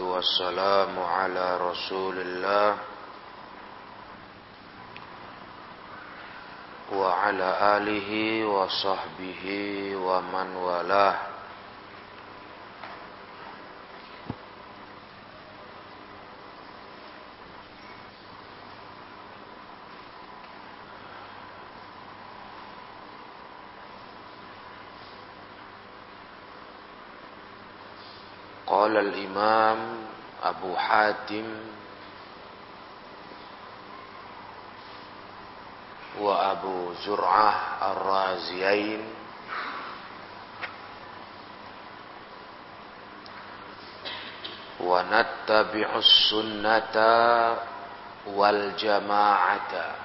والسلام على رسول الله وعلى آله وصحبه ومن والاه. قال الإمام أبو حاتم وأبو زرعة الرازيين. ونتبع السنة والجماعة.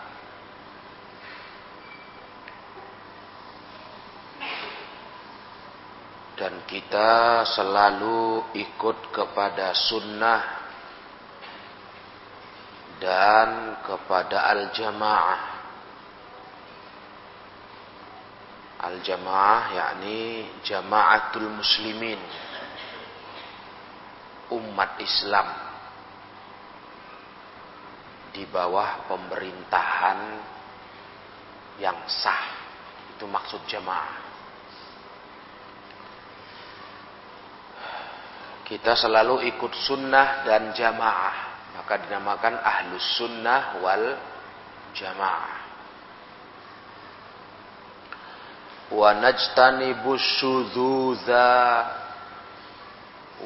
Kita selalu ikut kepada sunnah dan kepada al-jamaah. Al-jamaah yakni jamaatul muslimin. Umat Islam di bawah pemerintahan yang sah. Itu maksud jamaah. Kita selalu ikut sunnah dan jamaah. Maka dinamakan ahlus sunnah wal jamaah. Wa najtanibu syudzuza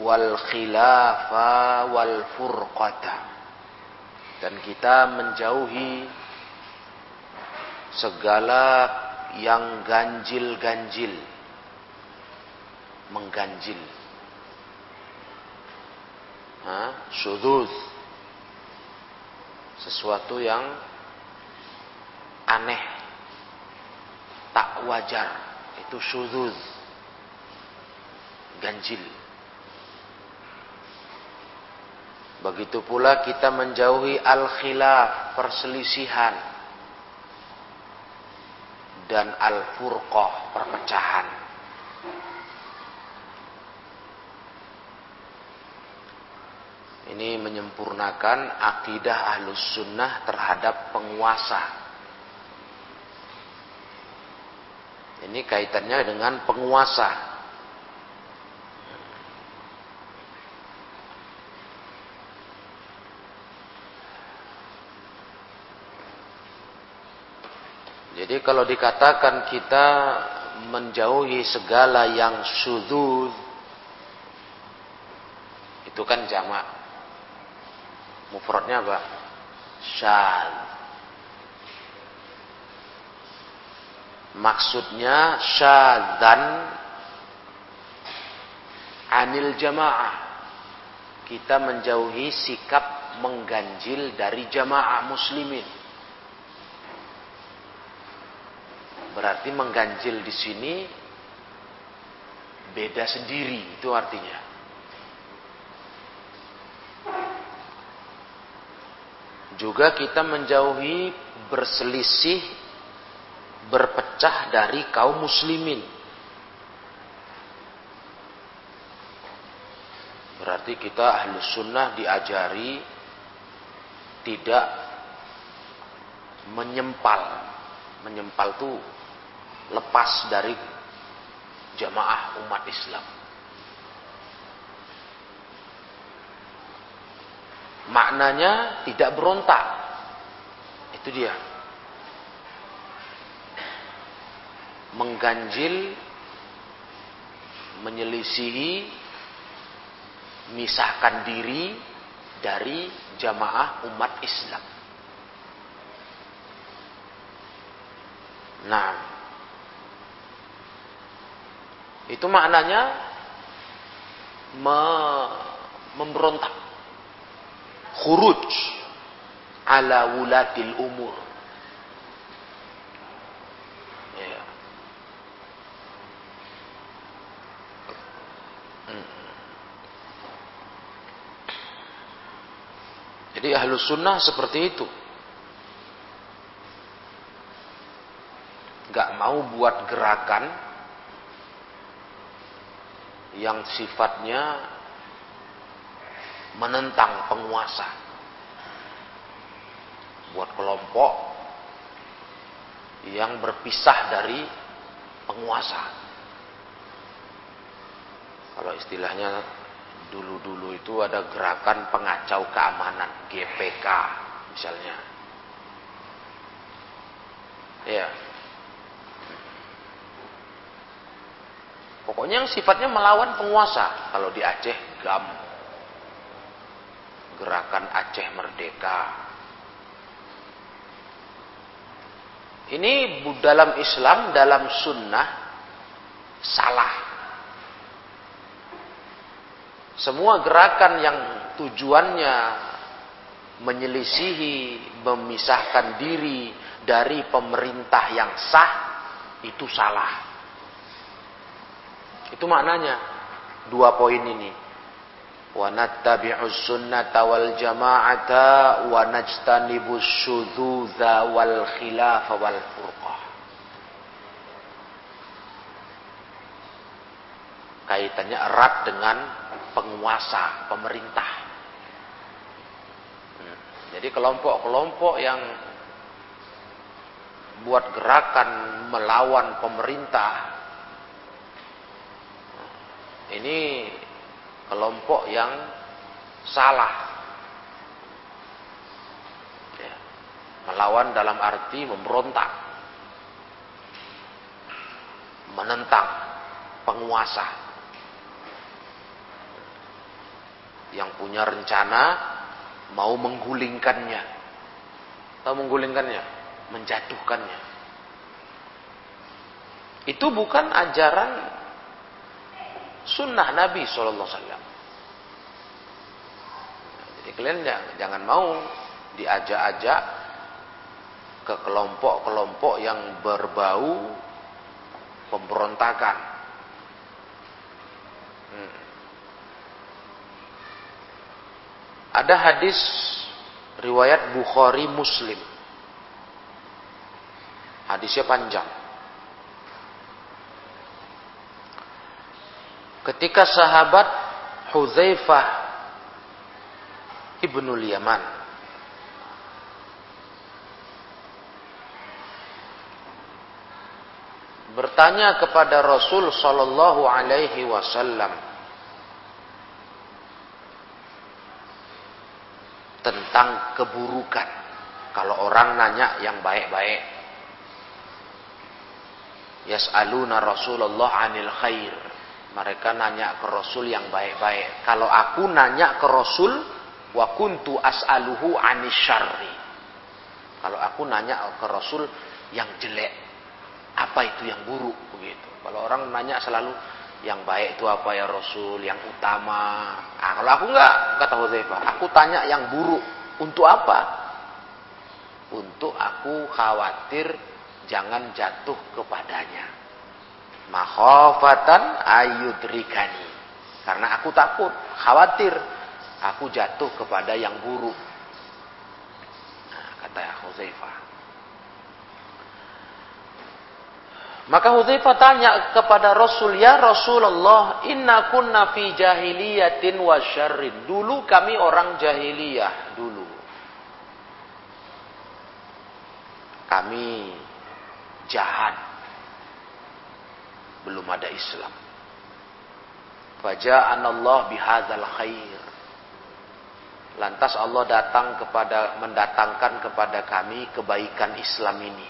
wal khilafa wal furqata. Dan kita menjauhi segala yang ganjil-ganjil. Mengganjil syuduz sesuatu yang aneh. Tak wajar. Itu syuduz ganjil. Begitu pula kita menjauhi al-khilaf perselisihan. Dan al-furqah perpecahan Ini menyempurnakan akidah ahlus sunnah terhadap penguasa. Ini kaitannya dengan penguasa. Jadi kalau dikatakan kita menjauhi segala yang syudud itu kan jamak Mufradnya apa? Syad. Maksudnya syadan anil jamaah. Kita menjauhi sikap mengganjil dari jamaah muslimin. Berarti mengganjil di sini beda sendiri itu artinya. Juga kita menjauhi berselisih, berpecah dari kaum muslimin. Berarti kita ahlu sunnah diajari tidak menyempal. Menyempal itu lepas dari jamaah umat Islam. Maknanya tidak berontak. Itu dia. Mengganjil, menyelisihi, misahkan diri dari jamaah umat Islam. Nah, itu maknanya me memberontak khuruj ala wulatil umur. Ya. Hmm. Jadi ahlu sunnah seperti itu. Gak mau buat gerakan yang sifatnya menentang penguasa. Buat kelompok yang berpisah dari penguasa. Kalau istilahnya dulu-dulu itu ada gerakan pengacau keamanan, GPK misalnya. Ya. Pokoknya yang sifatnya melawan penguasa. Kalau di Aceh, GAM. Gerakan Aceh Merdeka. Ini dalam Islam, dalam sunnah, salah. Semua gerakan yang tujuannya menyelisihi, memisahkan diri dari pemerintah yang sah, itu salah. Itu maknanya dua poin ini. Wa nattabi'us sunnata wal jama'ata wa najtanibus wal wal furqah. Kaitannya erat dengan penguasa, pemerintah. Hmm. Jadi kelompok-kelompok yang buat gerakan melawan pemerintah ini kelompok yang salah. Ya. Melawan dalam arti memberontak. Menentang penguasa. Yang punya rencana mau menggulingkannya. Atau menggulingkannya? Menjatuhkannya. Itu bukan ajaran sunnah Nabi Shallallahu Alaihi Wasallam. Jadi kalian jangan, jangan mau diajak-ajak ke kelompok-kelompok yang berbau pemberontakan. Hmm. Ada hadis riwayat Bukhari Muslim. Hadisnya panjang. Ketika sahabat Hudzaifah ibnul Yaman bertanya kepada Rasul sallallahu alaihi wasallam tentang keburukan. Kalau orang nanya yang baik-baik. Yas'aluna Rasulullah anil khair mereka nanya ke Rasul yang baik-baik. Kalau aku nanya ke Rasul, wa kuntu as'aluhu syarri. Kalau aku nanya ke Rasul yang jelek, apa itu yang buruk begitu. Kalau orang nanya selalu yang baik itu apa ya Rasul, yang utama. Nah, kalau aku enggak, kata Hudzaifah, aku tanya yang buruk. Untuk apa? Untuk aku khawatir jangan jatuh kepadanya makhofatan ayudrikani. Karena aku takut khawatir. Aku jatuh kepada yang buruk. Nah, kata Huzaifah. Maka Huzaifah tanya kepada Rasul ya Rasulullah inna kunna fi jahiliyatin wa syarrin. Dulu kami orang jahiliyah dulu. Kami jahat belum ada Islam. Faja'an Allah bihadzal khair. Lantas Allah datang kepada mendatangkan kepada kami kebaikan Islam ini.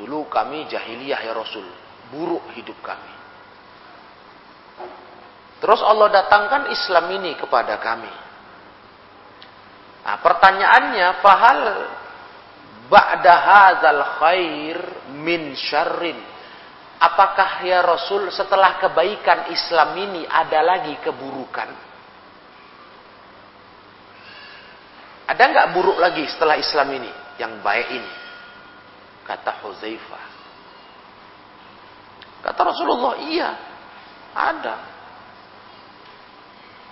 Dulu kami jahiliyah ya Rasul, buruk hidup kami. Terus Allah datangkan Islam ini kepada kami. Nah, pertanyaannya, fahal ba'da hadzal khair min syarrin Apakah ya Rasul setelah kebaikan Islam ini ada lagi keburukan? Ada nggak buruk lagi setelah Islam ini? Yang baik ini. Kata Huzaifah. Kata Rasulullah, iya. Ada.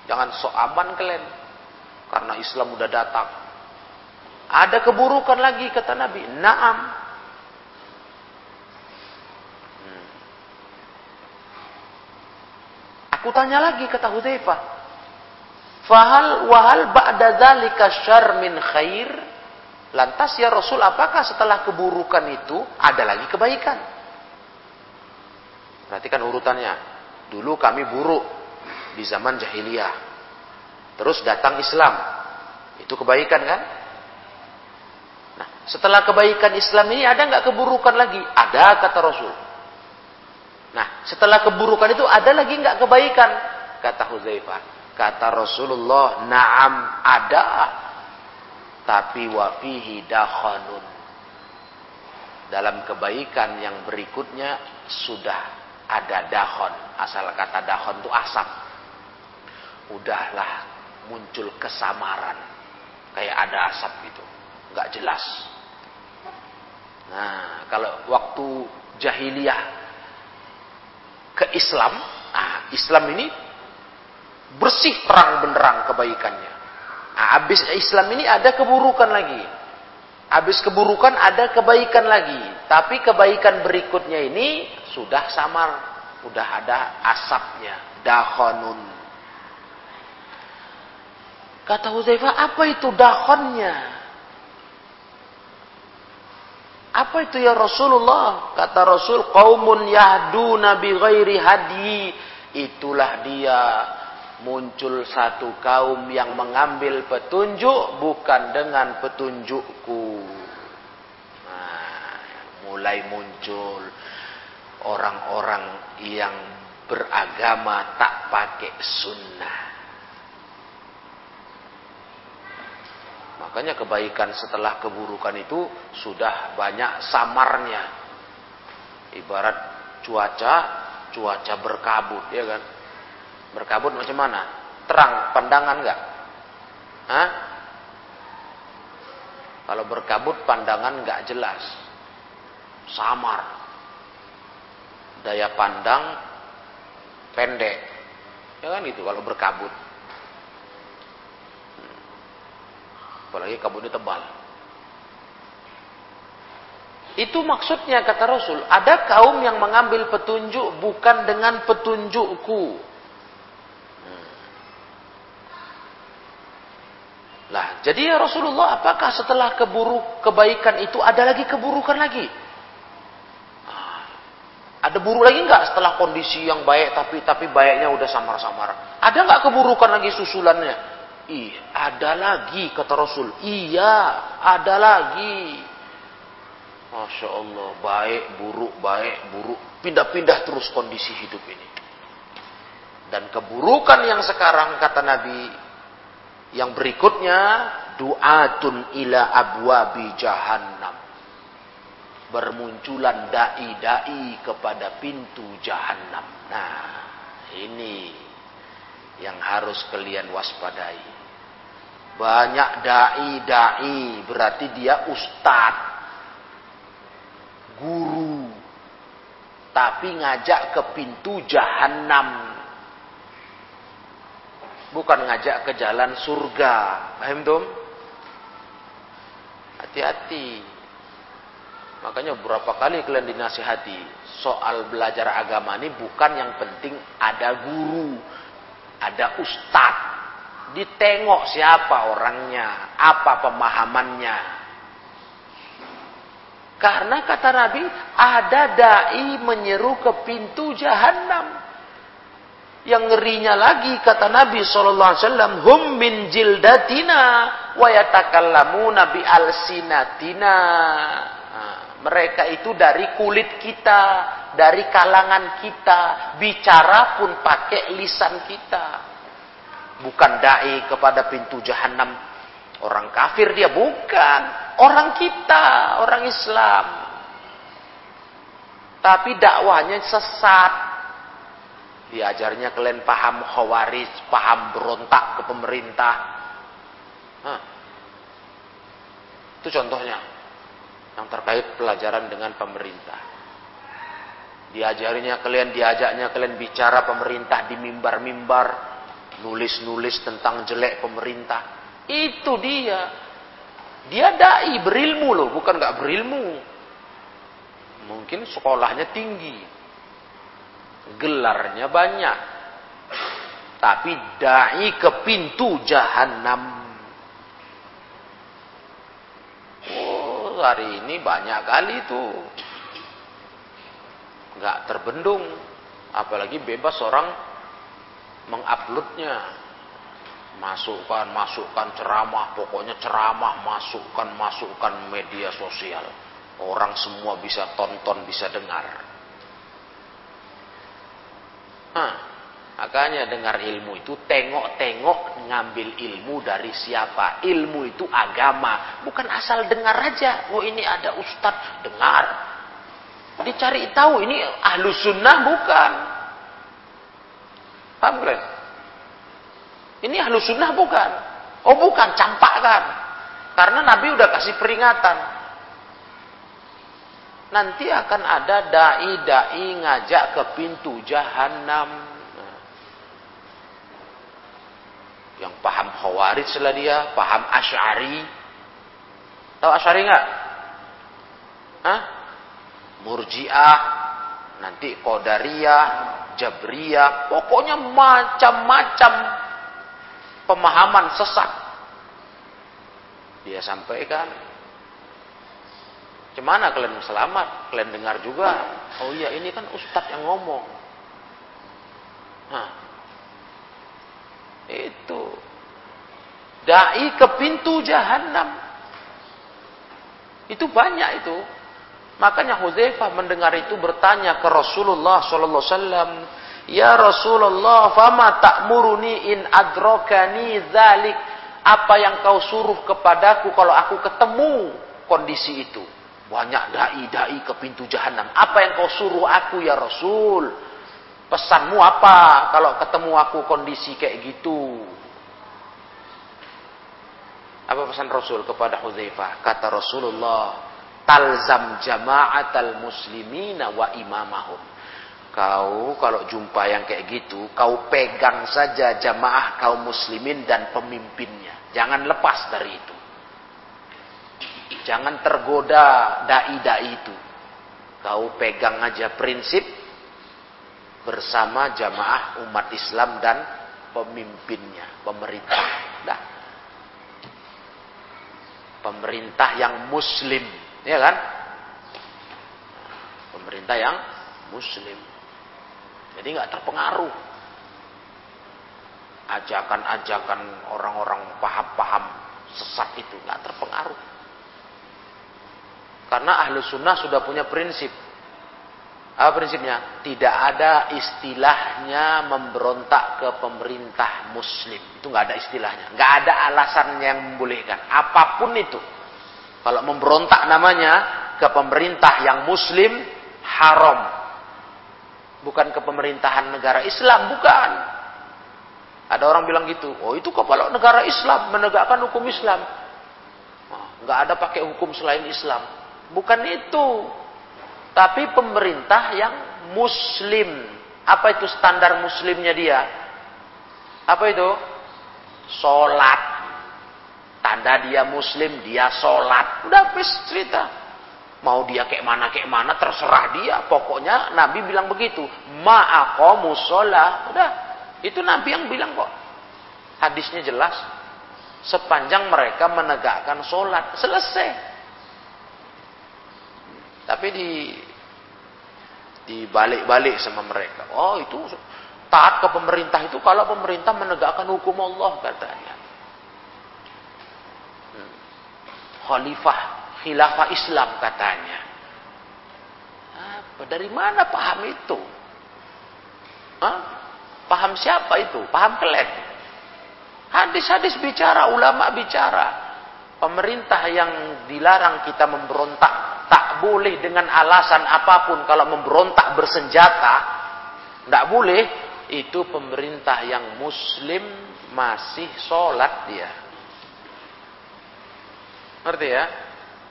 Jangan sok aman kalian. Karena Islam udah datang. Ada keburukan lagi kata Nabi. Naam. Aku tanya lagi kata Hudzaifah. Fahal wahal ba'da dzalika syarr min khair? Lantas ya Rasul, apakah setelah keburukan itu ada lagi kebaikan? Perhatikan urutannya. Dulu kami buruk di zaman jahiliyah. Terus datang Islam. Itu kebaikan kan? Nah, setelah kebaikan Islam ini ada nggak keburukan lagi? Ada kata Rasul. Nah, setelah keburukan itu ada lagi nggak kebaikan? Kata Huzaifah. Kata Rasulullah, "Na'am ada, tapi wafihi dakhanun." Dalam kebaikan yang berikutnya sudah ada dahon. Asal kata dahon itu asap. Udahlah muncul kesamaran. Kayak ada asap gitu. Nggak jelas. Nah, kalau waktu jahiliyah ke Islam, nah Islam ini bersih terang benderang kebaikannya. Nah, habis Islam ini ada keburukan lagi. Habis keburukan ada kebaikan lagi. Tapi kebaikan berikutnya ini sudah samar. Sudah ada asapnya. Dahonun. Kata Huzaifah, apa itu dahonnya? Apa itu ya Rasulullah? Kata Rasul, qaumun yahduna bi ghairi hadi. Itulah dia muncul satu kaum yang mengambil petunjuk bukan dengan petunjukku. Nah, mulai muncul orang-orang yang beragama tak pakai sunnah. Makanya kebaikan setelah keburukan itu sudah banyak samarnya. Ibarat cuaca, cuaca berkabut, ya kan? Berkabut macam mana? Terang pandangan enggak? Hah? Kalau berkabut pandangan enggak jelas. Samar. Daya pandang pendek. Ya kan itu kalau berkabut. Hmm. Apalagi kabutnya tebal. Itu maksudnya kata Rasul, ada kaum yang mengambil petunjuk bukan dengan petunjukku. Lah, jadi ya Rasulullah, apakah setelah keburuk kebaikan itu ada lagi keburukan lagi? Ah, ada buruk lagi nggak setelah kondisi yang baik tapi tapi baiknya udah samar-samar? Ada nggak keburukan lagi susulannya? Ih, ada lagi kata Rasul. Iya, ada lagi. Masya Allah, baik, buruk, baik, buruk. Pindah-pindah terus kondisi hidup ini. Dan keburukan yang sekarang kata Nabi yang berikutnya du'atun ila abwabi jahannam. Bermunculan dai-dai kepada pintu jahannam. Nah, yang harus kalian waspadai. Banyak dai-dai berarti dia ustad, guru, tapi ngajak ke pintu jahannam bukan ngajak ke jalan surga. Paham dong? Hati-hati. Makanya beberapa kali kalian dinasihati soal belajar agama ini bukan yang penting ada guru, ada ustadz, ditengok siapa orangnya, apa pemahamannya. Karena kata Nabi, ada dai menyeru ke pintu jahanam. Yang ngerinya lagi kata Nabi sallallahu alaihi wasallam, "Hum min jildatina wa yatakallamuna bi alsinatina." Nah, mereka itu dari kulit kita, dari kalangan kita, bicara pun pakai lisan kita. Bukan dai kepada pintu jahanam. Orang kafir dia bukan, orang kita, orang Islam. Tapi dakwahnya sesat, Diajarnya kalian paham khawarij, paham berontak ke pemerintah. Nah, itu contohnya. Yang terkait pelajaran dengan pemerintah. Diajarinya kalian, diajaknya kalian bicara pemerintah di mimbar-mimbar. Nulis-nulis tentang jelek pemerintah. Itu dia. Dia dai berilmu loh, bukan nggak berilmu. Mungkin sekolahnya tinggi gelarnya banyak. tapi dai ke pintu jahanam. Oh, hari ini banyak kali tuh. Enggak terbendung. Apalagi bebas orang menguploadnya masukkan, masukkan ceramah, pokoknya ceramah, masukkan, masukkan media sosial. Orang semua bisa tonton, bisa dengar. Nah, makanya dengar ilmu itu tengok-tengok ngambil ilmu dari siapa. Ilmu itu agama, bukan asal dengar aja. Oh ini ada ustadz, dengar. Dicari tahu ini ahlu sunnah bukan. Paham kalian? Ini ahlu sunnah bukan. Oh bukan, campakkan. Karena Nabi udah kasih peringatan. Nanti akan ada da'i-da'i ngajak ke pintu jahanam. Yang paham khawarij lah dia, paham asyari. Tahu asyari nggak? Hah? Murji'ah, nanti Qadariyah, Jabriyah, pokoknya macam-macam pemahaman sesat. Dia sampaikan. Gimana kalian selamat? Kalian dengar juga. Oh iya ini kan ustadz yang ngomong. Nah, itu. Dai ke pintu jahanam. Itu banyak itu. Makanya Hudzaifah mendengar itu bertanya ke Rasulullah sallallahu alaihi wasallam, Ya Rasulullah, fama ta'muruni in adrokani dzalik. Apa yang kau suruh kepadaku kalau aku ketemu kondisi itu? Banyak dai-dai ke pintu jahanam. Apa yang kau suruh aku ya Rasul? Pesanmu apa kalau ketemu aku kondisi kayak gitu? Apa pesan Rasul kepada Hudzaifah? Kata Rasulullah, talzam jama'atal muslimina wa imamahum Kau kalau jumpa yang kayak gitu, kau pegang saja jamaah kaum muslimin dan pemimpinnya. Jangan lepas dari itu. Jangan tergoda dai-dai itu. Kau pegang aja prinsip bersama jamaah umat Islam dan pemimpinnya, pemerintah. Dah. Pemerintah yang muslim, ya kan? Pemerintah yang muslim. Jadi nggak terpengaruh. Ajakan-ajakan orang-orang paham-paham sesat itu nggak terpengaruh. Karena ahlu sunnah sudah punya prinsip. Apa prinsipnya? Tidak ada istilahnya memberontak ke pemerintah muslim. Itu nggak ada istilahnya. Nggak ada alasan yang membolehkan. Apa pun itu. Kalau memberontak namanya ke pemerintah yang muslim, haram bukan ke pemerintahan negara Islam, bukan. Ada orang bilang gitu, oh itu kepala negara Islam menegakkan hukum Islam. Nggak ada pakai hukum selain Islam. Bukan itu. Tapi pemerintah yang muslim. Apa itu standar muslimnya dia? Apa itu? Sholat. Tanda dia muslim, dia sholat. Udah habis cerita. Mau dia kayak mana kayak mana terserah dia. Pokoknya Nabi bilang begitu. Ma'aqamu sholah. Udah. Itu Nabi yang bilang kok. Hadisnya jelas. Sepanjang mereka menegakkan sholat. Selesai. Tapi di dibalik-balik sama mereka. Oh itu taat ke pemerintah itu kalau pemerintah menegakkan hukum Allah katanya. Hmm. Khalifah khilafah Islam katanya. Apa? Dari mana paham itu? Hah? Paham siapa itu? Paham kalian? Hadis-hadis bicara, ulama bicara. Pemerintah yang dilarang kita memberontak tak boleh dengan alasan apa pun kalau memberontak bersenjata, tidak boleh. Itu pemerintah yang muslim masih sholat dia. Ngerti ya?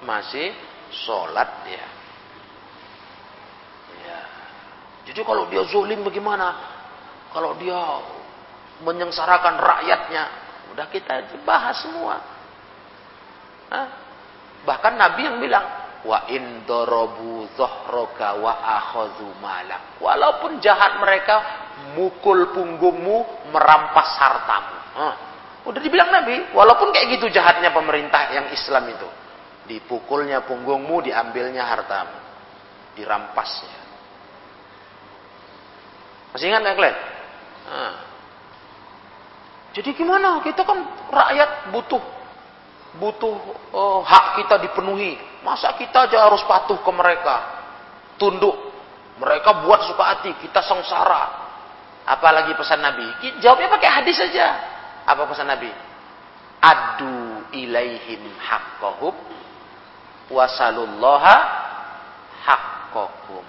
masih sholat dia. Ya. Jadi kalau dia zulim bagaimana? Kalau dia menyengsarakan rakyatnya, udah kita bahas semua. Hah? Bahkan Nabi yang bilang, wa indorobu zohroka wa akhadhu malak. Walaupun jahat mereka, mukul punggungmu, merampas hartamu. Udah dibilang Nabi, walaupun kayak gitu jahatnya pemerintah yang Islam itu. Dipukulnya punggungmu, diambilnya hartamu. Dirampasnya. Masih ingat nggak kalian? Jadi gimana? Kita kan rakyat butuh butuh oh, hak kita dipenuhi. Masa kita aja harus patuh ke mereka? Tunduk. Mereka buat suka hati, kita sengsara. Apalagi pesan Nabi? Jawabnya pakai hadis saja. Apa pesan Nabi? Adu ilaihim haqqahum wasalullaha haqqakum.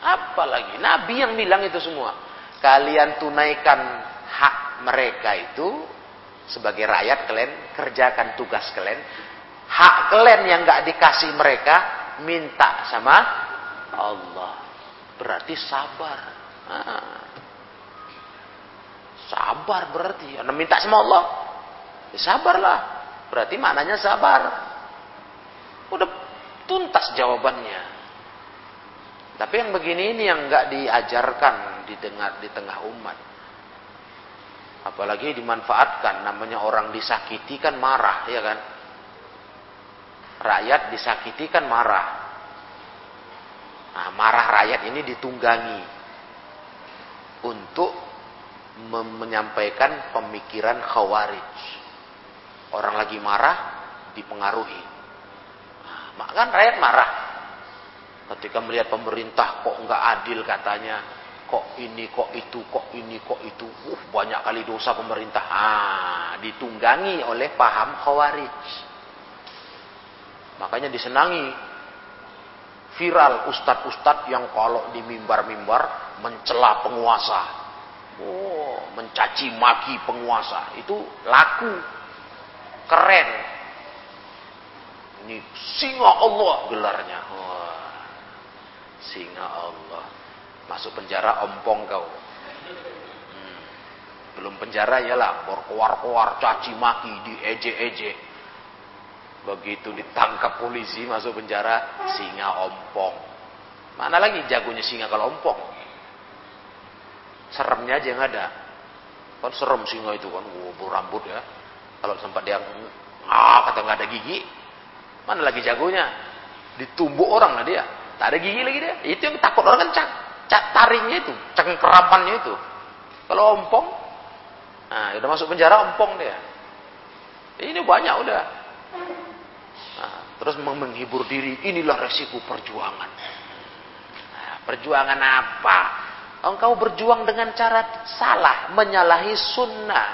Apalagi Nabi yang bilang itu semua. Kalian tunaikan hak mereka itu sebagai rakyat kalian kerjakan tugas kalian hak kalian yang nggak dikasih mereka minta sama Allah. Berarti sabar. Sabar berarti. Anda minta sama Allah. Ya sabarlah. Berarti maknanya sabar. Udah tuntas jawabannya. Tapi yang begini ini yang nggak diajarkan didengar di tengah umat. Apalagi dimanfaatkan, namanya orang disakiti kan marah, ya kan? Rakyat disakiti kan marah. Nah, marah rakyat ini ditunggangi untuk menyampaikan pemikiran khawarij. Orang lagi marah dipengaruhi. Nah, kan rakyat marah. Ketika melihat pemerintah kok nggak adil katanya, kok ini kok itu kok ini kok itu uh banyak kali dosa pemerintah ah ditunggangi oleh paham khawarij makanya disenangi. Viral ustadz-ustadz yang kalau di mimbar-mimbar mencela penguasa. Oh mencaci maki penguasa. Itu laku. Keren. Ini singa Allah gelarnya. Oh, singa Allah. Masuk penjara ompong kau. Hmm. Belum penjara ya lah, berkoar-koar, caci maki, dieje-eje. Begitu ditangkap polisi masuk penjara, singa ompong. Mana lagi jagonya singa kalau ompong? Seremnya aja yang ada. Kan serem singa itu kan, oh, berambut ya. Kalau sempat dia ah kata nggak ada gigi, mana lagi jagonya? Ditumbuk orang lah dia. Tak ada gigi lagi dia. Itu yang takut orang kencang cak taringnya itu, cengkeramannya itu. Kalau ompong, nah udah masuk penjara ompong dia. Ini banyak udah. Terus menghibur diri, inilah resiko perjuangan. Perjuangan apa? Engkau berjuang dengan cara salah, menyalahi sunnah.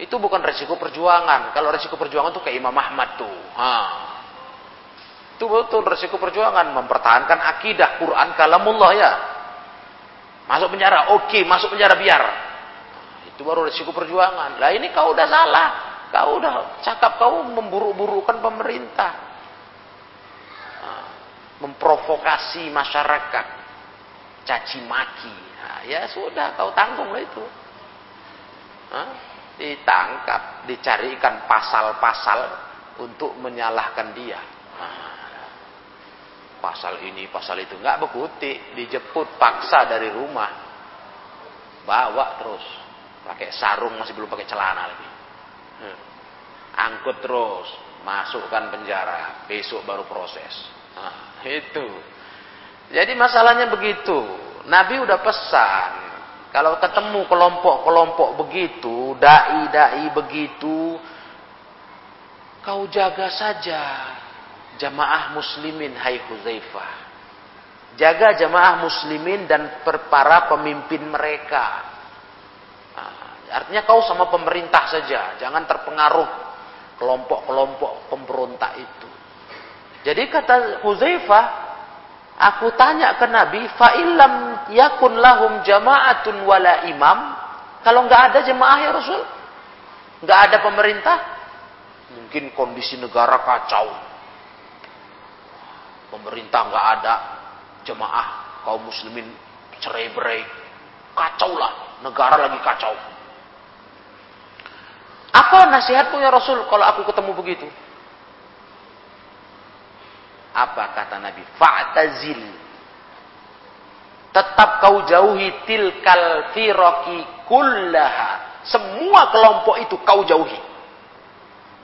Itu bukan resiko perjuangan. Kalau resiko perjuangan tuh kayak Imam Ahmad tuh. Itu betul resiko perjuangan mempertahankan akidah Quran kalamullah ya. Masuk penjara, oke, okay, masuk penjara biar. Itu baru risiko perjuangan. Lah ini kau udah salah. Kau udah cakap kau memburuk-burukan pemerintah. Memprovokasi masyarakat. Caci maki. Nah, ya sudah, kau tanggung lah itu. Nah, ditangkap, dicarikan pasal-pasal untuk menyalahkan dia. Nah, pasal ini, pasal itu. Nggak bekuti, dijemput paksa dari rumah. Bawa terus. Pakai sarung, masih belum pakai celana lagi. Hmm. Angkut terus, masukkan penjara. Besok baru proses. Nah, itu. Jadi masalahnya begitu. Nabi udah pesan. Kalau ketemu kelompok-kelompok begitu, dai-dai begitu, kau jaga saja jamaah muslimin hai Huzaifah. Jaga jamaah muslimin dan para pemimpin mereka. Nah, artinya kau sama pemerintah saja, jangan terpengaruh kelompok-kelompok pemberontak itu. Jadi kata Huzaifah, aku tanya ke Nabi, fa illam yakun lahum jama'atun wala imam, kalau nggak ada jemaah ya Rasul, nggak ada pemerintah, mungkin kondisi negara kacau, pemerintah nggak ada, jemaah kaum muslimin cerai-berai, kacau lah, negara lagi kacau. Apa nasihatmu ya Rasul kalau aku ketemu begitu? Apa kata Nabi? Fa'tazil. Tetap kau jauhi tilkal firaki kullaha. Semua kelompok itu kau jauhi.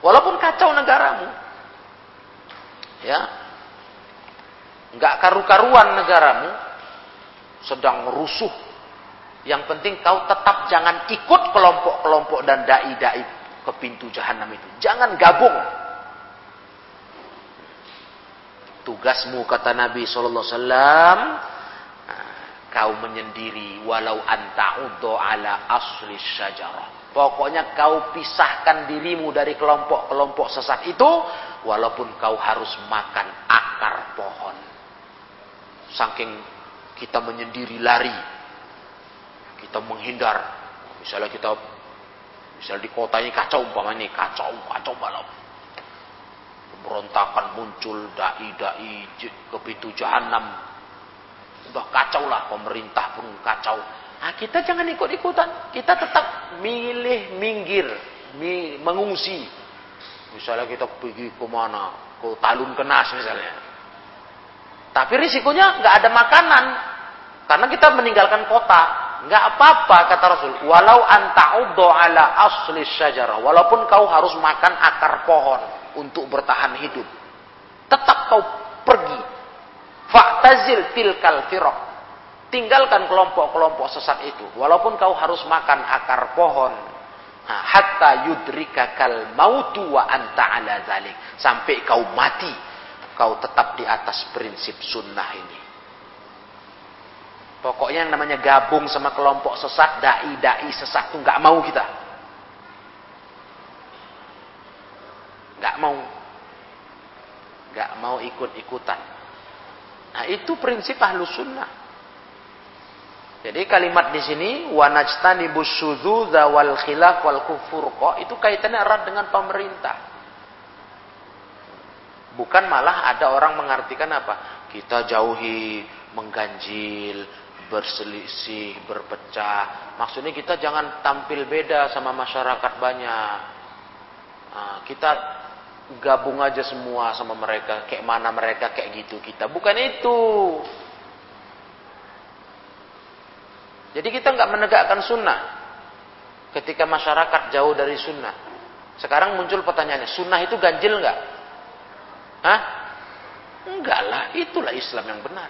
Walaupun kacau negaramu. Ya. Enggak karu-karuan negaramu. Sedang rusuh. Yang penting kau tetap jangan ikut kelompok-kelompok dan dai-dai ke pintu jahanam itu. Jangan gabung. Tugasmu kata Nabi sallallahu alaihi kau menyendiri walau anta uddo ala asli syajarah. Pokoknya kau pisahkan dirimu dari kelompok-kelompok sesat itu walaupun kau harus makan akar pohon. Saking kita menyendiri lari. Kita menghindar. Misalnya kita misalnya di kota ini kacau umpama ini kacau kacau malam pemberontakan muncul dai-dai ke pintu jahanam. Udah kacau lah pemerintah pun kacau. Nah, kita jangan ikut-ikutan. Kita tetap milih minggir, mi, mengungsi. Misalnya kita pergi ke mana? Ke Talun Kenas misalnya. Tapi risikonya nggak ada makanan. Karena kita meninggalkan kota. Nggak apa-apa kata Rasul. Walau anta'uddo ala asli syajarah. Walaupun kau harus makan akar pohon untuk bertahan hidup. Tetap kau pergi. Fa'tazil tilkal firaq. Tinggalkan kelompok-kelompok sesat itu. Walaupun kau harus makan akar pohon. hatta yudrika kal mautu wa anta ala zalik. Sampai kau mati. Kau tetap di atas prinsip sunnah ini. Pokoknya yang namanya gabung sama kelompok sesat, dai-dai sesat itu nggak mau kita. Gak mau. Gak mau ikut-ikutan. Nah itu prinsip ahlu sunnah. Jadi kalimat di sini wanajtani busyudzuza wal khilaf wal kufur kok itu kaitannya erat dengan pemerintah. Bukan malah ada orang mengartikan apa? Kita jauhi mengganjil, berselisih, berpecah. Maksudnya kita jangan tampil beda sama masyarakat banyak. Nah, kita gabung aja semua sama mereka kayak mana mereka kayak gitu kita. Bukan itu. Jadi kita nggak menegakkan sunnah ketika masyarakat jauh dari sunnah. Sekarang muncul pertanyaannya sunnah itu ganjil nggak? Hah? enggak lah itulah Islam yang benar.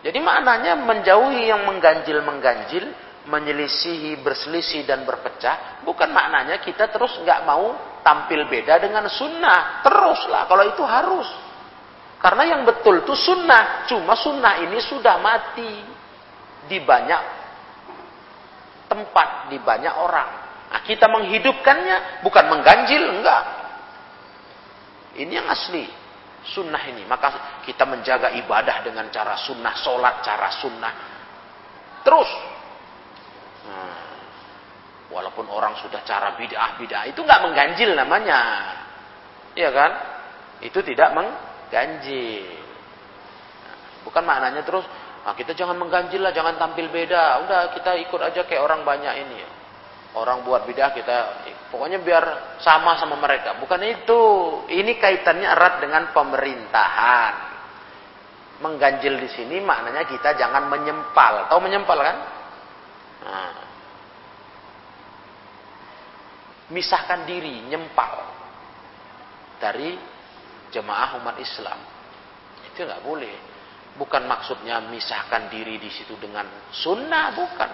Jadi maknanya menjauhi yang mengganjil mengganjil menyelisihi berselisih dan berpecah bukan maknanya kita terus nggak mau tampil beda dengan sunnah. Teruslah kalau itu harus. Karena yang betul itu sunnah. Cuma sunnah ini sudah mati. Di banyak tempat, di banyak orang. Nah, kita menghidupkannya bukan mengganjil, enggak. Ini yang asli. Sunnah ini. Maka kita menjaga ibadah dengan cara sunnah. Sholat cara sunnah. Terus. Nah, Walaupun orang sudah cara bid'ah bid'ah itu nggak mengganjil namanya, iya kan? Itu tidak mengganjil. Bukan maknanya terus nah kita jangan mengganjil lah, jangan tampil beda. Udah kita ikut aja kayak orang banyak ini. Orang buat bid'ah kita pokoknya biar sama sama mereka. Bukan itu. Ini kaitannya erat dengan pemerintahan. Mengganjil di sini maknanya kita jangan menyempal. Tahu menyempal kan? Nah, misahkan diri, nyempal dari jemaah umat Islam. Itu nggak boleh. Bukan maksudnya misahkan diri di situ dengan sunnah, bukan.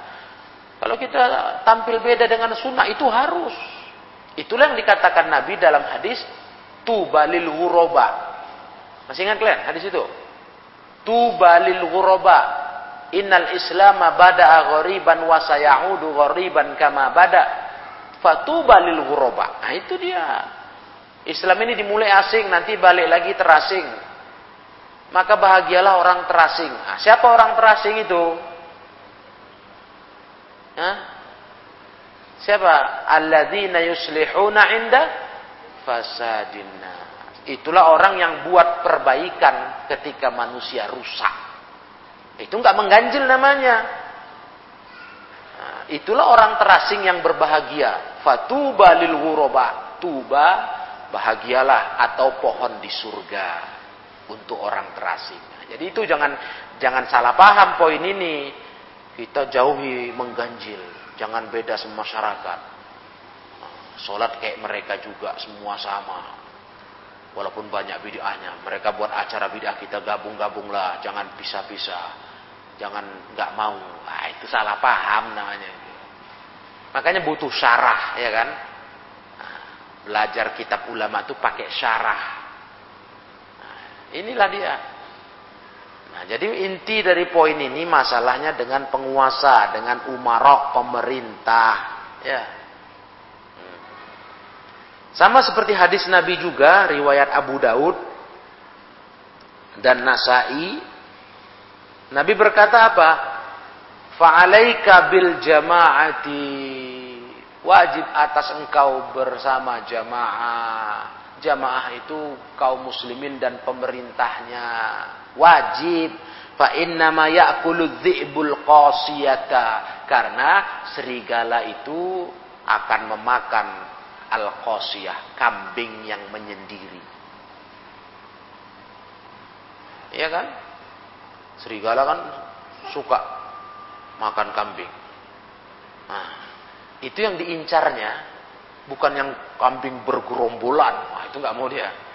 Kalau kita tampil beda dengan sunnah itu harus. Itulah yang dikatakan Nabi dalam hadis tubalil huroba. Masih ingat kalian hadis itu? Tubalil huroba. Innal islama bada'a ghariban wa sayaudu ghariban kama bada' fatuba lil ghuraba. Nah, itu dia. Islam ini dimulai asing, nanti balik lagi terasing. Maka bahagialah orang terasing. Nah, siapa orang terasing itu? Hah? Siapa? Alladzina yuslihuna inda fasadinna. Itulah orang yang buat perbaikan ketika manusia rusak. Itu enggak mengganjil namanya. Itulah orang terasing yang berbahagia. Fatuba lil ghuraba. Tuba bahagialah atau pohon di surga untuk orang terasing. Nah, jadi itu jangan jangan salah paham poin ini. Kita jauhi mengganjil, jangan beda sama masyarakat. Sholat kayak mereka juga semua sama. Walaupun banyak bid'ahnya. Mereka buat acara bid'ah kita gabung-gabunglah. Jangan pisah-pisah. Jangan nggak mau. Nah, itu salah paham namanya. Makanya butuh syarah, ya kan? Nah, belajar kitab ulama itu pakai syarah. Nah, inilah dia. Nah, jadi inti dari poin ini masalahnya dengan penguasa, dengan umarok pemerintah, ya. Hmm. Sama seperti hadis Nabi juga riwayat Abu Daud dan Nasai. Nabi berkata apa? Fa'alaika bil jama'ati. Wajib atas engkau bersama jamaah. Jamaah itu kaum muslimin dan pemerintahnya wajib fa innama ya'kulu dhi'bul qasiyata karena serigala itu akan memakan al qasiyah kambing yang menyendiri iya kan serigala kan suka makan kambing nah itu yang diincarnya bukan yang kambing bergerombolan wah itu nggak mau dia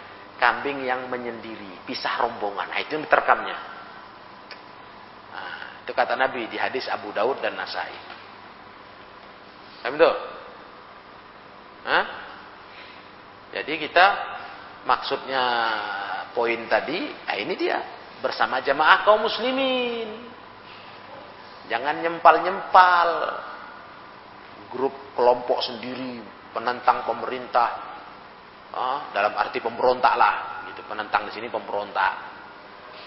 kambing yang menyendiri, pisah rombongan. Nah, itu yang diterkamnya. Nah, itu kata Nabi di hadis Abu Daud dan Nasai. Paham? Jadi kita maksudnya poin tadi, nah ini dia bersama jamaah kaum muslimin. Jangan nyempal-nyempal grup kelompok sendiri penentang pemerintah Oh, dalam arti pemberontak lah, gitu. Penentang di sini pemberontak.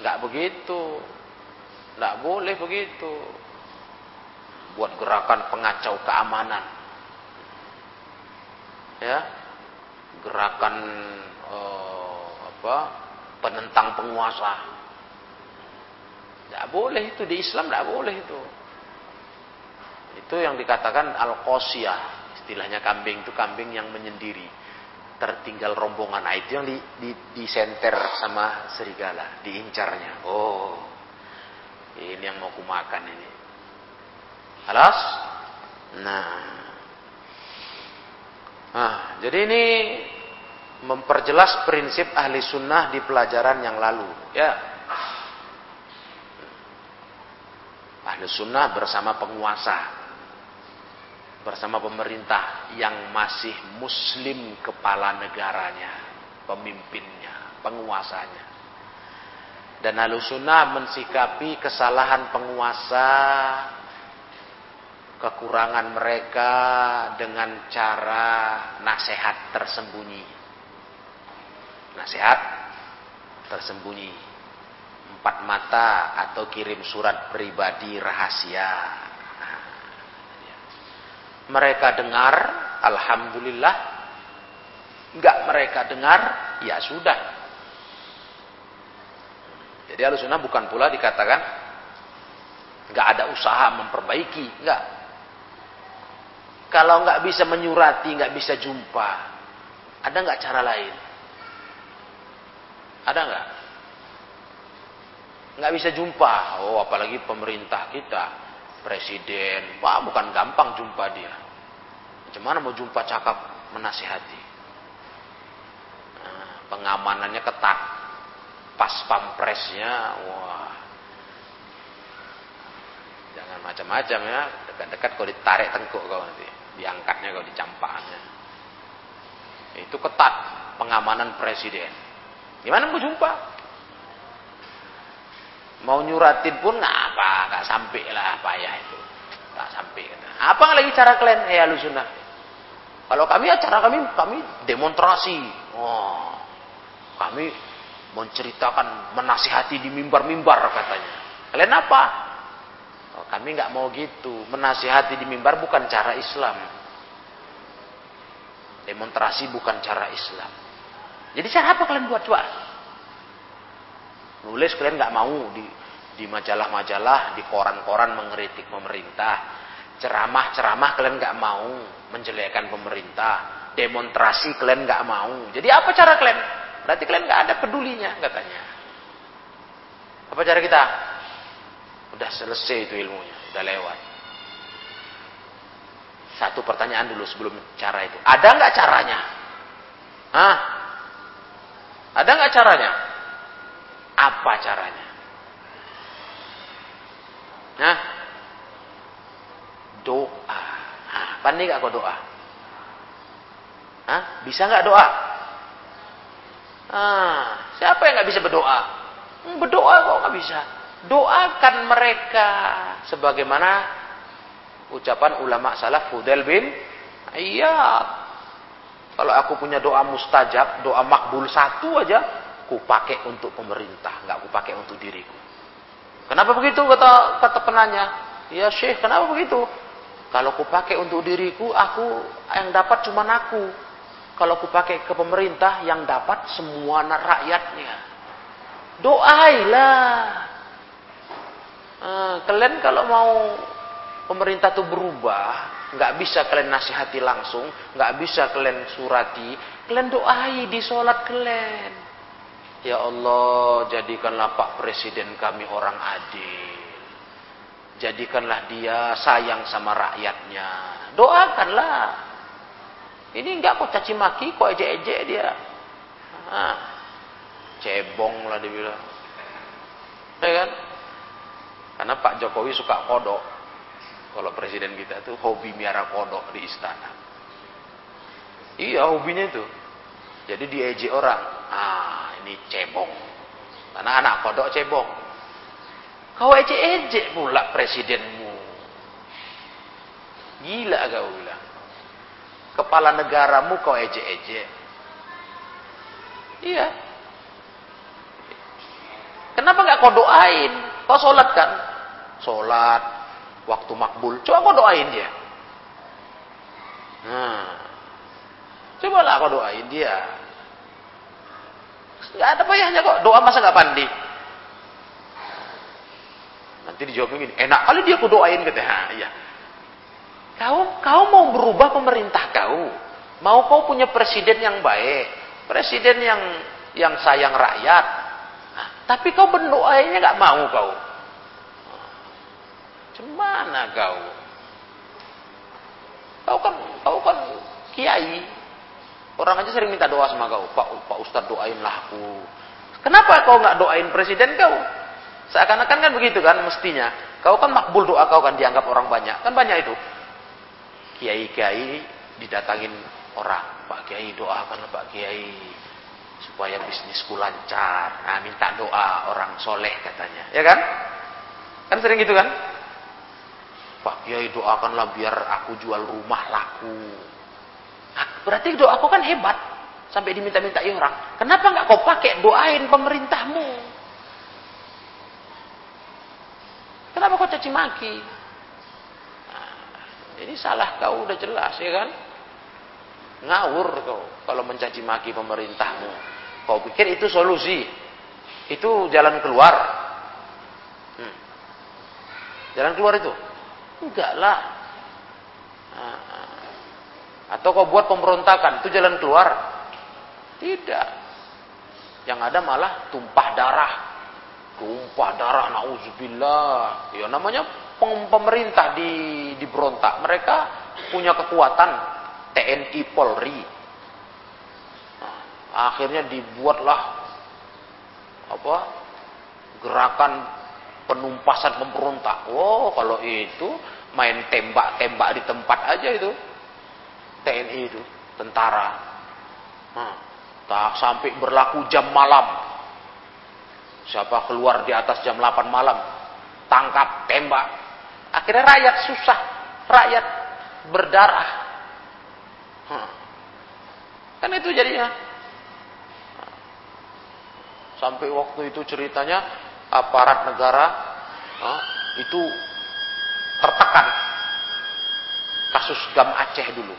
Enggak begitu. Enggak boleh begitu. Buat gerakan pengacau keamanan. Ya. Gerakan uh, apa? Penentang penguasa. Enggak boleh itu di Islam enggak boleh itu. Itu yang dikatakan al-qasiyah. Istilahnya kambing itu kambing yang menyendiri tertinggal rombongan. Nah, itu yang di, di, disenter sama serigala, diincarnya. Oh, ini yang mau kumakan ini. Alas? Nah. Nah, jadi ini memperjelas prinsip ahli sunnah di pelajaran yang lalu. Ya. Ahli sunnah bersama penguasa bersama pemerintah yang masih muslim kepala negaranya, pemimpinnya, penguasanya. Dan Ahlussunnah mensikapi kesalahan penguasa, kekurangan mereka dengan cara nasihat tersembunyi. Nasihat tersembunyi. Empat mata atau kirim surat pribadi rahasia mereka dengar, alhamdulillah. Enggak mereka dengar, ya sudah. Jadi alusuna bukan pula dikatakan enggak ada usaha memperbaiki, enggak. Kalau enggak bisa menyurati, enggak bisa jumpa, ada enggak cara lain? Ada enggak? Enggak bisa jumpa. Oh, apalagi pemerintah kita presiden. Wah, bukan gampang jumpa dia. Gimana mau jumpa cakap menasihati? Nah, pengamanannya ketat. Pas pampresnya, wah. Jangan macam-macam ya. Dekat-dekat kalau ditarik tengkuk kau nanti. Diangkatnya kalau dicampaknya. Itu ketat pengamanan presiden. Gimana mau jumpa? Mau nyuratin pun nggak apa, nggak sampai lah payah itu. Nggak sampai. Apa lagi cara kalian? Ya lu sunnah. Kalau kami acara kami kami demonstrasi. Oh, kami menceritakan, menasihati di mimbar-mimbar katanya. Kalian apa? Oh, kami nggak mau gitu. Menasihati di mimbar bukan cara Islam. Demonstrasi bukan cara Islam. Jadi cara apa kalian buat coba? Nulis kalian nggak mau di majalah-majalah, di koran-koran mengkritik pemerintah. Ceramah-ceramah kalian nggak mau menjelekkan pemerintah. Demonstrasi kalian nggak mau. Jadi apa cara kalian? Berarti kalian nggak ada pedulinya katanya. Apa cara kita? Udah selesai itu ilmunya, udah lewat. Satu pertanyaan dulu sebelum cara itu. Ada nggak caranya? Hah? Ada nggak caranya? Apa caranya? Nah, doa. Nah, pandai nggak kau doa? Hah? Bisa nggak doa? Ah, siapa yang nggak bisa berdoa? Hmm, berdoa kok nggak bisa. Doakan mereka sebagaimana ucapan ulama salaf Fudel bin Iya. Kalau aku punya doa mustajab, doa makbul satu aja, ku pakai untuk pemerintah, nggak ku pakai untuk diriku. Kenapa begitu kata kata penanya? Ya Syekh, kenapa begitu? Kalau ku pakai untuk diriku, aku yang dapat cuma aku. Kalau ku pakai ke pemerintah, yang dapat semua rakyatnya. Doailah. Nah, kalian kalau mau pemerintah itu berubah, nggak bisa kalian nasihati langsung, nggak bisa kalian surati, kalian doai di sholat kalian. Ya Allah, jadikanlah Pak Presiden kami orang adil. Jadikanlah dia sayang sama rakyatnya. Doakanlah. Ini enggak kok caci maki, kok ejek-ejek dia. Nah, cebong lah dibilang. Ya kan? Karena Pak Jokowi suka kodok. Kalau presiden kita itu hobi miara kodok di istana. Iya hobinya itu. Jadi diejek orang. Ah ini cebong. Karena anak kodok cebong. Kau ejek-ejek pula presidenmu. Gila kau bilang. Kepala negaramu kau ejek-ejek. Iya. Kenapa nggak kau doain? Kau sholat kan? Sholat, waktu makbul. Coba kau doain dia. Nah, cobalah kau doain dia. Gak ada payahnya kok. Doa masa gak pandi? Nanti dijawab begini, enak kali dia ku doain gitu. Ha, iya. Kau kau mau berubah pemerintah kau. Mau kau punya presiden yang baik, presiden yang yang sayang rakyat. Nah, tapi kau berdoanya gak mau kau. Cemana kau? Kau kan kau kan kiai. Orang aja sering minta doa sama kau. Pak Pak Ustadz doainlah aku. Kenapa kau nggak doain presiden kau? Seakan-akan kan begitu kan mestinya. Kau kan makbul doa kau kan dianggap orang banyak. Kan banyak itu. Kiai-kiai didatangin orang. Pak Kiai doakan Pak Kiai supaya bisnisku lancar. Nah, minta doa orang soleh katanya. Ya kan? Kan sering gitu kan? Pak Kiai doakanlah biar aku jual rumah laku. Berarti doa kau kan hebat. Sampai diminta-minta orang. Kenapa nggak kau pakai doain pemerintahmu? Kenapa kau caci maki? Nah, ini salah kau udah jelas ya kan? Ngawur kau kalau mencaci maki pemerintahmu. Kau pikir itu solusi? Itu jalan keluar? Hmm. Jalan keluar itu? Enggak lah. Nah, atau kau buat pemberontakan, itu jalan keluar? Tidak. Yang ada malah tumpah darah. Tumpah darah, nauzubillah. Ya namanya pemerintah di diberontak. Mereka punya kekuatan TNI Polri. Nah, akhirnya dibuatlah apa gerakan penumpasan pemberontak. Oh, kalau itu main tembak-tembak di tempat aja itu. TNI itu, tentara. Nah, tak sampai berlaku jam malam. Siapa keluar di atas jam 8 malam, tangkap, tembak. Akhirnya rakyat susah, rakyat berdarah. Hmm. Kan itu jadinya. Sampai waktu itu ceritanya aparat negara huh, itu tertekan kasus GAM Aceh dulu.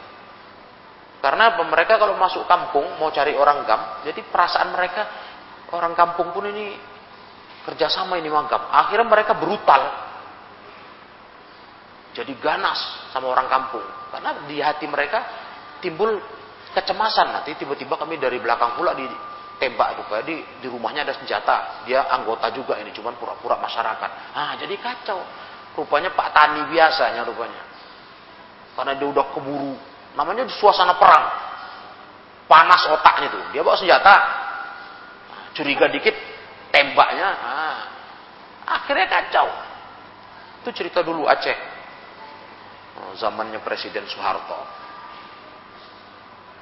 Karena mereka kalau masuk kampung mau cari orang GAM, jadi perasaan mereka orang kampung pun ini kerjasama ini sama GAM. Akhirnya mereka brutal. Jadi ganas sama orang kampung. Karena di hati mereka timbul kecemasan. Nanti tiba-tiba kami dari belakang pula di, tembak tuh di di rumahnya ada senjata dia anggota juga ini cuman pura-pura masyarakat ah jadi kacau rupanya Pak Tani biasanya rupanya karena dia udah keburu namanya suasana perang. Panas otaknya tuh. Dia bawa senjata. Curiga dikit tembaknya. Ah, akhirnya kacau. Itu cerita dulu Aceh. Oh, zamannya Presiden Soeharto.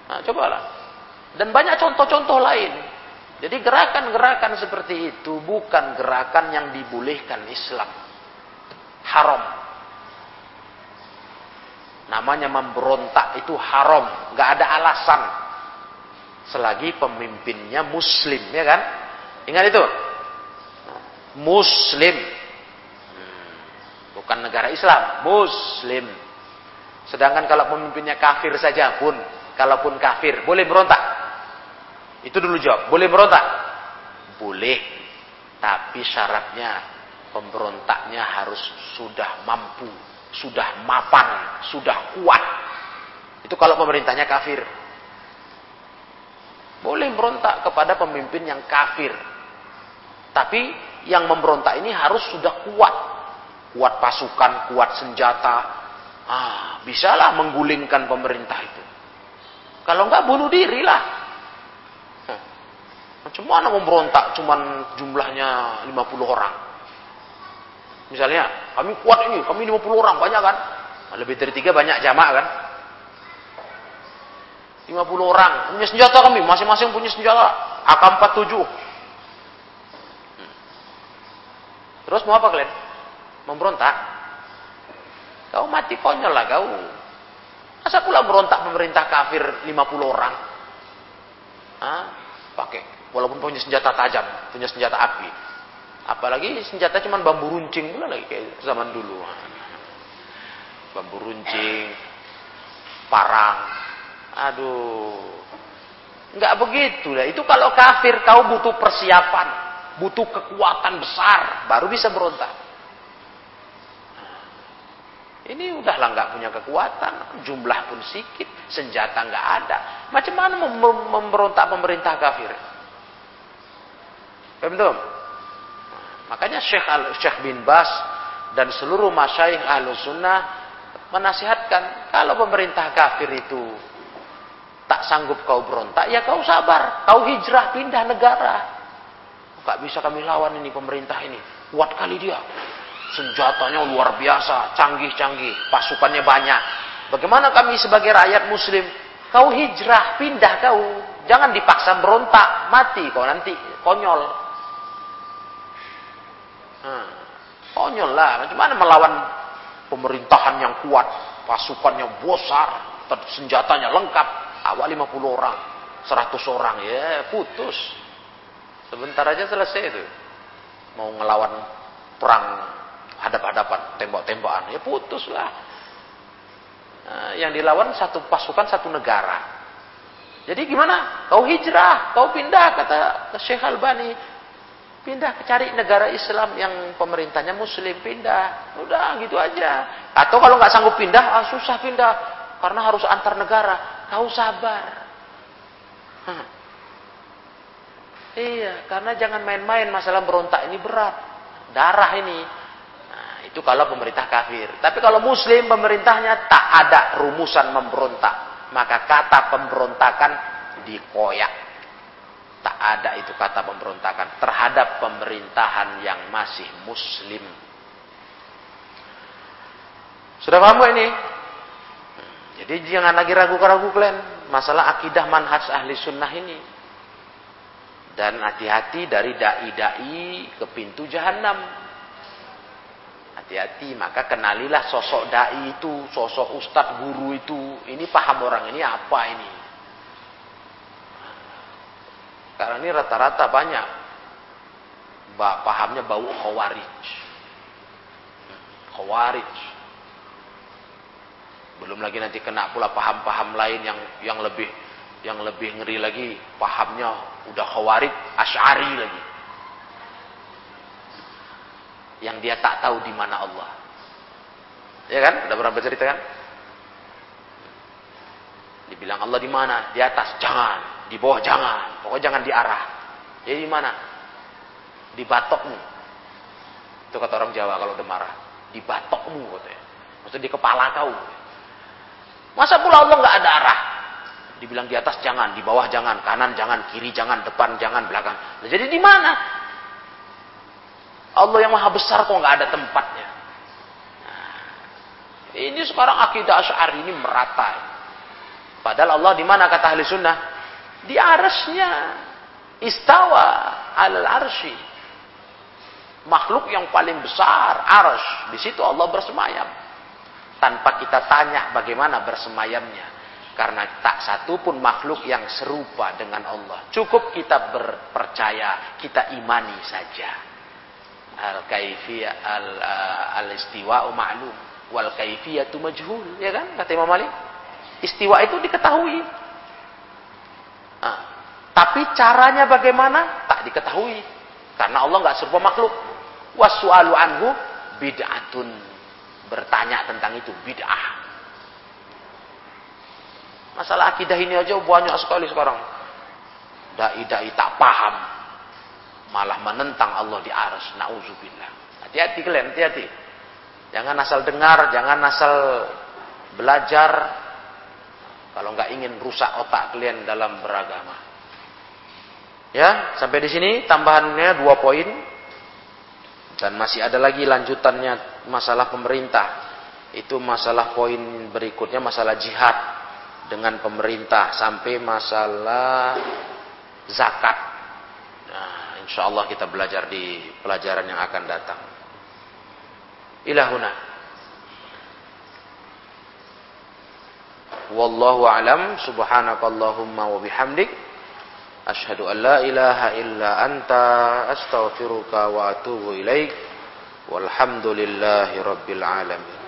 Nah cobalah. Dan banyak contoh-contoh lain. Jadi gerakan-gerakan seperti itu bukan gerakan yang dibolehkan Islam. Haram. Namanya memberontak itu haram. Gak ada alasan. Selagi pemimpinnya muslim, ya kan? Ingat itu. Muslim. Bukan negara Islam. Muslim. Sedangkan kalau pemimpinnya kafir saja pun. Kalaupun kafir. Boleh berontak. Itu dulu jawab. Boleh berontak? Boleh. Tapi syaratnya pemberontaknya harus sudah mampu, sudah mapan, sudah kuat. Itu kalau pemerintahnya kafir. Boleh berontak kepada pemimpin yang kafir. Tapi yang memberontak ini harus sudah kuat. Kuat pasukan, kuat senjata. Ah, bisalah menggulingkan pemerintah itu. Kalau enggak bunuh diri lah. Macam mana memberontak cuman jumlahnya 50 orang? Misalnya, kami kuat ini, kami 50 orang, banyak kan? Nah, lebih dari tiga banyak jamak kan? 50 orang, punya senjata kami, masing-masing punya senjata. AK-47. Hmm. Terus mau apa kalian? Memberontak? Kau mati konyol lah kau. Masa pula berontak pemerintah kafir 50 orang? Hah? Pakai Walaupun punya senjata tajam, punya senjata api. Apalagi senjata cuma bambu runcing pula lagi kayak zaman dulu. Bambu runcing, parang. Aduh. Enggak begitu lah. Itu kalau kafir kau butuh persiapan, butuh kekuatan besar baru bisa berontak. Ini udahlah nggak punya kekuatan, jumlah pun sedikit, senjata nggak ada. Macam mana memberontak pemerintah kafir? Paham Makanya Syekh, Al Syekh bin Bas dan seluruh masyayikh ahlu sunnah menasihatkan kalau pemerintah kafir itu tak sanggup kau berontak, ya kau sabar, kau hijrah pindah negara. Gak bisa kami lawan ini pemerintah ini, kuat kali dia, senjatanya luar biasa, canggih-canggih, pasukannya banyak. Bagaimana kami sebagai rakyat muslim, kau hijrah, pindah kau, jangan dipaksa berontak, mati kau nanti konyol. Hmm. Konyol lah. Macam melawan pemerintahan yang kuat. Pasukannya besar. Senjatanya lengkap. Awal 50 orang. 100 orang. Ya putus. Sebentar aja selesai itu. Mau ngelawan perang hadap-hadapan. Tembak-tembakan. Ya putus lah. Nah, yang dilawan satu pasukan satu negara. Jadi gimana? Kau hijrah, kau pindah kata Syekh Albani. Pindah cari negara Islam yang pemerintahnya muslim, pindah. Udah gitu aja. Atau kalau nggak sanggup pindah, ah, susah pindah. Karena harus antar negara. Kau sabar. Hah. Iya, karena jangan main-main masalah berontak ini berat. Darah ini. Nah, itu kalau pemerintah kafir. Tapi kalau muslim pemerintahnya tak ada rumusan memberontak. Maka kata pemberontakan dikoyak Tak ada itu kata pemberontakan terhadap pemerintahan yang masih muslim. Sudah paham gak ini? Jadi jangan lagi ragu-ragu kalian masalah akidah manhaj ahli sunnah ini. Dan hati-hati dari dai-dai ke pintu jahanam. Hati-hati, maka kenalilah sosok dai itu, sosok ustadz guru itu. Ini paham orang ini apa ini? Sekarang ini rata-rata banyak pahamnya bau khawarij. Khawarij. Belum lagi nanti kena pula paham-paham lain yang yang lebih yang lebih ngeri lagi pahamnya udah khawarij asy'ari lagi. Yang dia tak tahu di mana Allah. Ya kan? Udah pernah bercerita kan? Dibilang Allah di mana? Di atas. Jangan di bawah jangan, pokoknya jangan diarah. Jadi di mana? Di batokmu. Itu kata orang Jawa kalau udah marah. Di batokmu katanya. Maksudnya di kepala kau. Masa pula Allah nggak ada arah? Dibilang di atas jangan, di bawah jangan, kanan jangan, kiri jangan, depan jangan, belakang. Nah, jadi di mana? Allah yang maha besar kok nggak ada tempatnya. Nah, ini sekarang akidah Asy'ari ini merata. Padahal Allah di mana kata ahli sunnah? Di arasnya. Istawa al arshi. Makhluk yang paling besar, arsh. Di situ Allah bersemayam. Tanpa kita tanya bagaimana bersemayamnya. Karena tak satu pun makhluk yang serupa dengan Allah. Cukup kita berpercaya, kita imani saja. Al-kaifiyah al-istiwa'u ma'lum. Wal kaifiyatu majhul. Ya kan? Kata Imam Malik. Istiwa itu diketahui. Nah, tapi caranya bagaimana? Tak diketahui. Karena Allah nggak serupa makhluk. Wasu'alu anhu bid'atun. Bertanya tentang itu bid'ah. Masalah akidah ini aja banyak sekali sekarang. Dai-dai tak paham. Malah menentang Allah di aras. Na'udzubillah. Hati-hati kalian, hati-hati. Jangan asal dengar, jangan asal belajar. Kalau nggak ingin rusak otak kalian dalam beragama. Ya, sampai di sini tambahannya dua poin. Dan masih ada lagi lanjutannya masalah pemerintah. Itu masalah poin berikutnya masalah jihad dengan pemerintah sampai masalah zakat. Nah, insya Allah kita belajar di pelajaran yang akan datang. Ilahuna. Wallahu alam. Subhanakallahumma wa bihamdik. Asyhadu an la ilaha illa anta astaghfiruka wa atubu ilaik. Walhamdulillahi rabbil alamin